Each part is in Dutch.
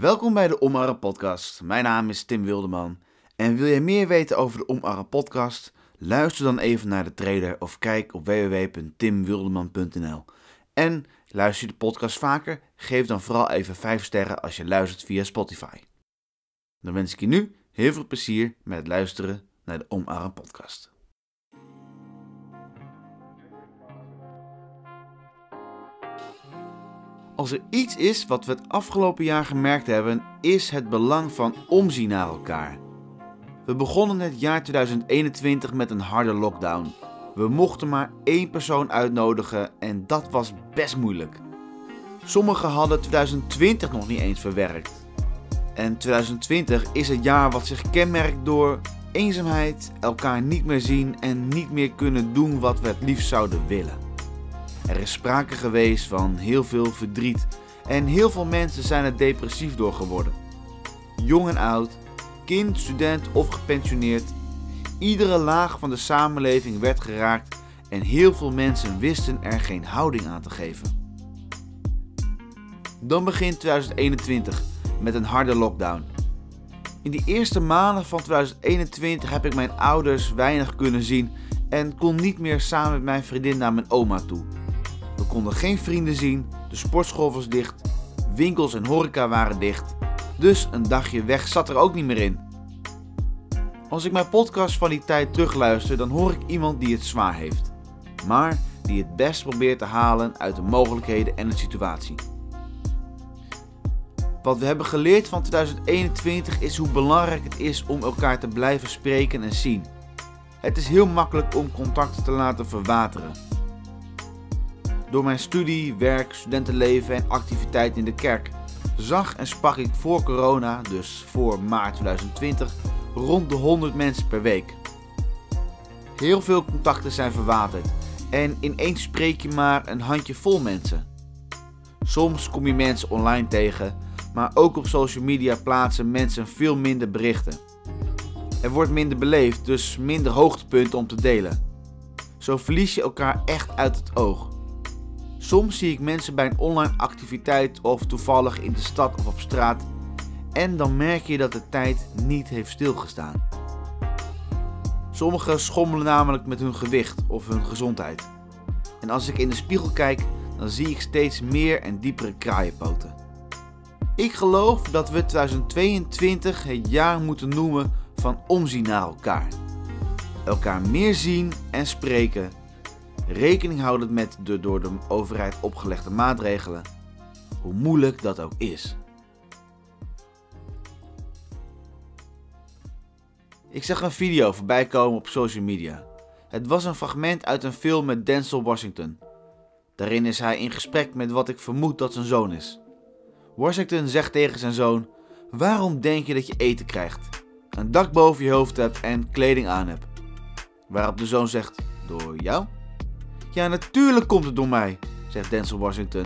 Welkom bij de Omarre Podcast. Mijn naam is Tim Wildeman. En wil je meer weten over de Omarre Podcast? Luister dan even naar de trailer of kijk op www.timwildeman.nl. En luister je de podcast vaker? Geef dan vooral even 5 sterren als je luistert via Spotify. Dan wens ik je nu heel veel plezier met luisteren naar de Omarre Podcast. Als er iets is wat we het afgelopen jaar gemerkt hebben, is het belang van omzien naar elkaar. We begonnen het jaar 2021 met een harde lockdown. We mochten maar één persoon uitnodigen en dat was best moeilijk. Sommigen hadden 2020 nog niet eens verwerkt. En 2020 is het jaar wat zich kenmerkt door eenzaamheid, elkaar niet meer zien en niet meer kunnen doen wat we het liefst zouden willen. Er is sprake geweest van heel veel verdriet en heel veel mensen zijn er depressief door geworden. Jong en oud, kind, student of gepensioneerd, iedere laag van de samenleving werd geraakt en heel veel mensen wisten er geen houding aan te geven. Dan begint 2021 met een harde lockdown. In die eerste maanden van 2021 heb ik mijn ouders weinig kunnen zien en kon niet meer samen met mijn vriendin naar mijn oma toe. We konden geen vrienden zien, de sportschool was dicht, winkels en horeca waren dicht, dus een dagje weg zat er ook niet meer in. Als ik mijn podcast van die tijd terugluister, dan hoor ik iemand die het zwaar heeft, maar die het best probeert te halen uit de mogelijkheden en de situatie. Wat we hebben geleerd van 2021 is hoe belangrijk het is om elkaar te blijven spreken en zien. Het is heel makkelijk om contacten te laten verwateren. Door mijn studie, werk, studentenleven en activiteit in de kerk zag en sprak ik voor corona, dus voor maart 2020, rond de 100 mensen per week. Heel veel contacten zijn verwaterd en ineens spreek je maar een handje vol mensen. Soms kom je mensen online tegen, maar ook op social media plaatsen mensen veel minder berichten. Er wordt minder beleefd, dus minder hoogtepunten om te delen. Zo verlies je elkaar echt uit het oog. Soms zie ik mensen bij een online activiteit of toevallig in de stad of op straat en dan merk je dat de tijd niet heeft stilgestaan. Sommigen schommelen namelijk met hun gewicht of hun gezondheid. En als ik in de spiegel kijk, dan zie ik steeds meer en diepere kraaienpoten. Ik geloof dat we 2022 het jaar moeten noemen van omzien naar elkaar. Elkaar meer zien en spreken rekening houdend met de door de overheid opgelegde maatregelen, hoe moeilijk dat ook is. Ik zag een video voorbij komen op social media. Het was een fragment uit een film met Denzel Washington. Daarin is hij in gesprek met wat ik vermoed dat zijn zoon is. Washington zegt tegen zijn zoon: Waarom denk je dat je eten krijgt, een dak boven je hoofd hebt en kleding aan hebt? Waarop de zoon zegt: Door jou? Ja, natuurlijk komt het door mij, zegt Denzel Washington.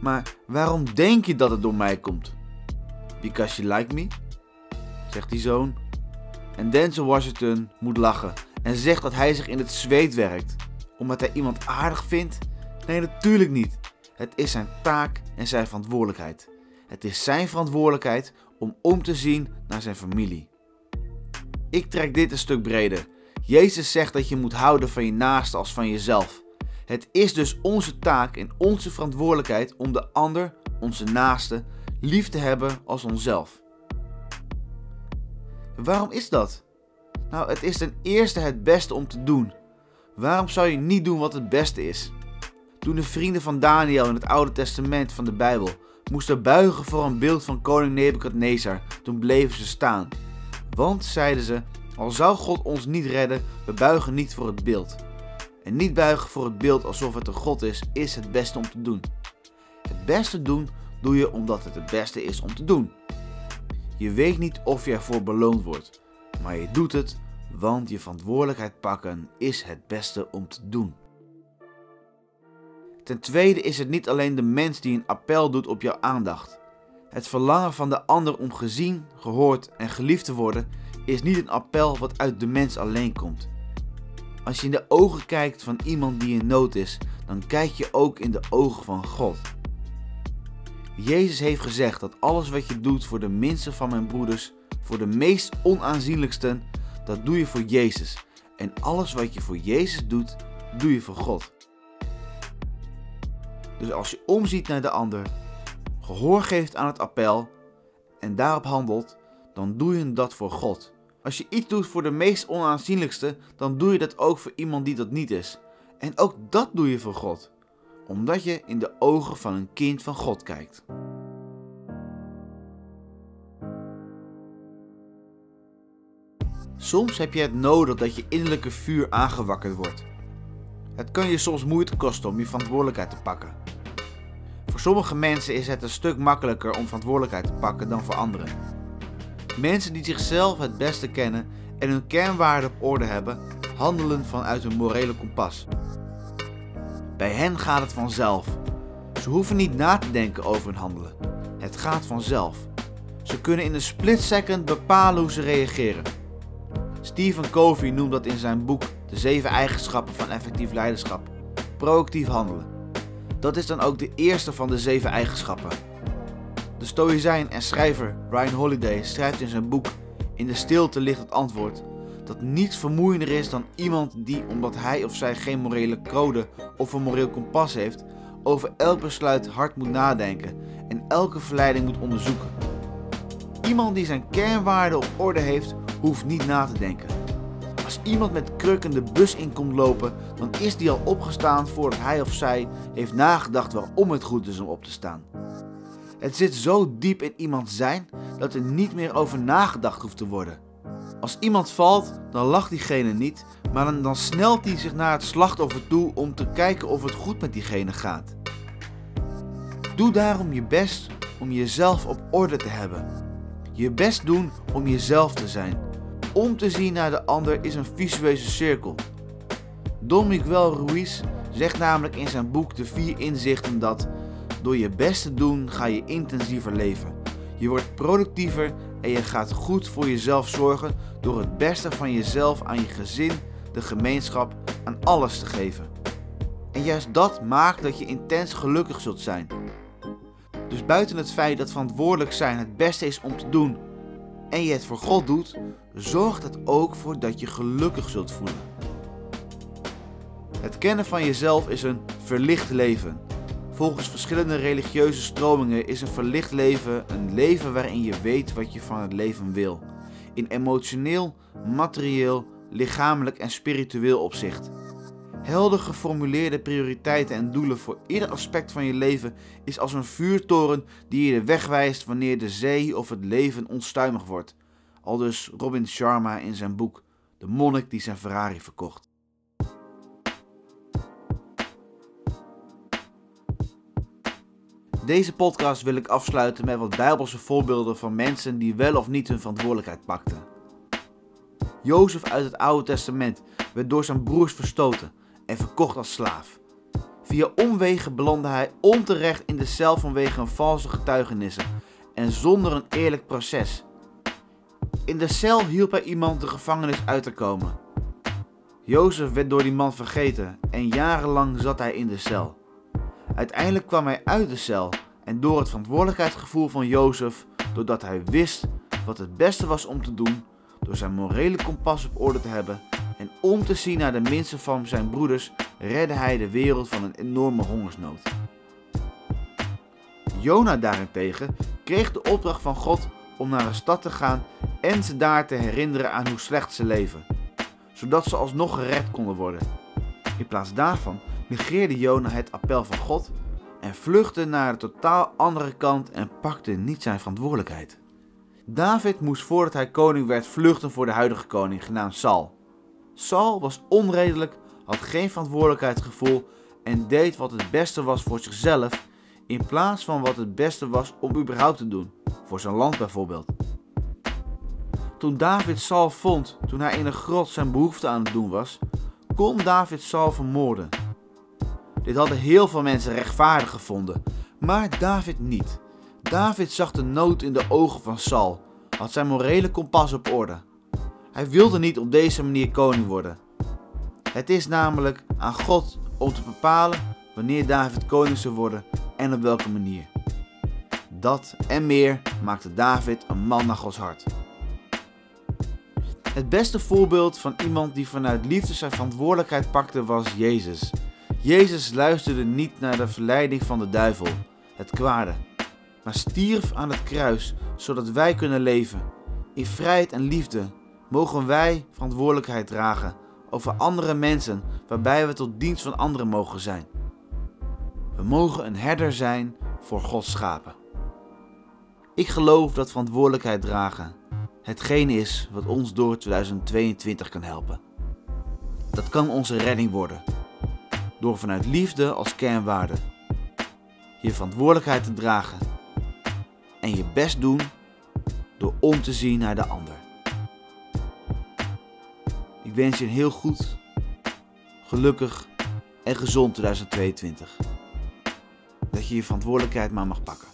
Maar waarom denk je dat het door mij komt? Because you like me, zegt die zoon. En Denzel Washington moet lachen en zegt dat hij zich in het zweet werkt. Omdat hij iemand aardig vindt? Nee, natuurlijk niet. Het is zijn taak en zijn verantwoordelijkheid. Het is zijn verantwoordelijkheid om om te zien naar zijn familie. Ik trek dit een stuk breder. Jezus zegt dat je moet houden van je naaste als van jezelf. Het is dus onze taak en onze verantwoordelijkheid om de ander, onze naaste, lief te hebben als onszelf. Waarom is dat? Nou, het is ten eerste het beste om te doen. Waarom zou je niet doen wat het beste is? Toen de vrienden van Daniel in het Oude Testament van de Bijbel moesten buigen voor een beeld van koning Nebukadnezar, toen bleven ze staan. Want, zeiden ze, al zou God ons niet redden, we buigen niet voor het beeld. En niet buigen voor het beeld alsof het een God is, is het beste om te doen. Het beste doen doe je omdat het het beste is om te doen. Je weet niet of je ervoor beloond wordt, maar je doet het, want je verantwoordelijkheid pakken is het beste om te doen. Ten tweede is het niet alleen de mens die een appel doet op jouw aandacht. Het verlangen van de ander om gezien, gehoord en geliefd te worden is niet een appel wat uit de mens alleen komt. Als je in de ogen kijkt van iemand die in nood is, dan kijk je ook in de ogen van God. Jezus heeft gezegd dat alles wat je doet voor de minste van mijn broeders, voor de meest onaanzienlijksten, dat doe je voor Jezus. En alles wat je voor Jezus doet, doe je voor God. Dus als je omziet naar de ander, gehoor geeft aan het appel en daarop handelt, dan doe je dat voor God. Als je iets doet voor de meest onaanzienlijkste, dan doe je dat ook voor iemand die dat niet is. En ook dat doe je voor God, omdat je in de ogen van een kind van God kijkt. Soms heb je het nodig dat je innerlijke vuur aangewakkerd wordt. Het kan je soms moeite kosten om je verantwoordelijkheid te pakken. Voor sommige mensen is het een stuk makkelijker om verantwoordelijkheid te pakken dan voor anderen. Mensen die zichzelf het beste kennen en hun kernwaarden op orde hebben, handelen vanuit hun morele kompas. Bij hen gaat het vanzelf. Ze hoeven niet na te denken over hun handelen. Het gaat vanzelf. Ze kunnen in een split second bepalen hoe ze reageren. Stephen Covey noemt dat in zijn boek De 7 eigenschappen van effectief leiderschap. Proactief handelen. Dat is dan ook de eerste van de 7 eigenschappen. De stoïcijn en schrijver Ryan Holiday schrijft in zijn boek In de stilte ligt het antwoord dat niets vermoeiender is dan iemand die, omdat hij of zij geen morele code of een moreel kompas heeft, over elk besluit hard moet nadenken en elke verleiding moet onderzoeken. Iemand die zijn kernwaarden op orde heeft, hoeft niet na te denken. Als iemand met krukken de bus in komt lopen, dan is die al opgestaan voordat hij of zij heeft nagedacht waarom het goed is om op te staan. Het zit zo diep in iemand zijn dat er niet meer over nagedacht hoeft te worden. Als iemand valt, dan lacht diegene niet, maar dan, snelt hij zich naar het slachtoffer toe om te kijken of het goed met diegene gaat. Doe daarom je best om jezelf op orde te hebben. Je best doen om jezelf te zijn. Om te zien naar de ander is een visueuze cirkel. Don Miguel Ruiz zegt namelijk in zijn boek De Vier Inzichten dat door je best te doen ga je intensiever leven. Je wordt productiever en je gaat goed voor jezelf zorgen door het beste van jezelf aan je gezin, de gemeenschap, aan alles te geven. En juist dat maakt dat je intens gelukkig zult zijn. Dus buiten het feit dat verantwoordelijk zijn het beste is om te doen en je het voor God doet, zorgt het ook voor dat je gelukkig zult voelen. Het kennen van jezelf is een verlicht leven. Volgens verschillende religieuze stromingen is een verlicht leven een leven waarin je weet wat je van het leven wil. In emotioneel, materieel, lichamelijk en spiritueel opzicht. Helder geformuleerde prioriteiten en doelen voor ieder aspect van je leven is als een vuurtoren die je de weg wijst wanneer de zee of het leven onstuimig wordt. Aldus Robin Sharma in zijn boek De monnik die zijn Ferrari verkocht. Deze podcast wil ik afsluiten met wat bijbelse voorbeelden van mensen die wel of niet hun verantwoordelijkheid pakten. Jozef uit het Oude Testament werd door zijn broers verstoten en verkocht als slaaf. Via omwegen belandde hij onterecht in de cel vanwege een valse getuigenissen en zonder een eerlijk proces. In de cel hielp hij iemand de gevangenis uit te komen. Jozef werd door die man vergeten en jarenlang zat hij in de cel. Uiteindelijk kwam hij uit de cel en door het verantwoordelijkheidsgevoel van Jozef, doordat hij wist wat het beste was om te doen, door zijn morele kompas op orde te hebben en om te zien naar de minste van zijn broeders, redde hij de wereld van een enorme hongersnood. Jona daarentegen kreeg de opdracht van God om naar een stad te gaan en ze daar te herinneren aan hoe slecht ze leven, zodat ze alsnog gered konden worden. In plaats daarvan negeerde Jona het appel van God en vluchtte naar de totaal andere kant en pakte niet zijn verantwoordelijkheid. David moest voordat hij koning werd vluchten voor de huidige koning, genaamd Saul. Saul was onredelijk, had geen verantwoordelijkheidsgevoel en deed wat het beste was voor zichzelf, in plaats van wat het beste was om überhaupt te doen, voor zijn land bijvoorbeeld. Toen David Saul vond, toen hij in een grot zijn behoefte aan het doen was, kon David Saul vermoorden. Dit hadden heel veel mensen rechtvaardig gevonden, maar David niet. David zag de nood in de ogen van Saul, had zijn morele kompas op orde. Hij wilde niet op deze manier koning worden. Het is namelijk aan God om te bepalen wanneer David koning zou worden en op welke manier. Dat en meer maakte David een man naar Gods hart. Het beste voorbeeld van iemand die vanuit liefde zijn verantwoordelijkheid pakte was Jezus. Jezus luisterde niet naar de verleiding van de duivel, het kwade, maar stierf aan het kruis zodat wij kunnen leven. In vrijheid en liefde mogen wij verantwoordelijkheid dragen over andere mensen waarbij we tot dienst van anderen mogen zijn. We mogen een herder zijn voor Gods schapen. Ik geloof dat verantwoordelijkheid dragen hetgeen is wat ons door 2022 kan helpen. Dat kan onze redding worden. Door vanuit liefde als kernwaarde je verantwoordelijkheid te dragen en je best doen door om te zien naar de ander. Ik wens je een heel goed, gelukkig en gezond 2022. Dat je je verantwoordelijkheid maar mag pakken.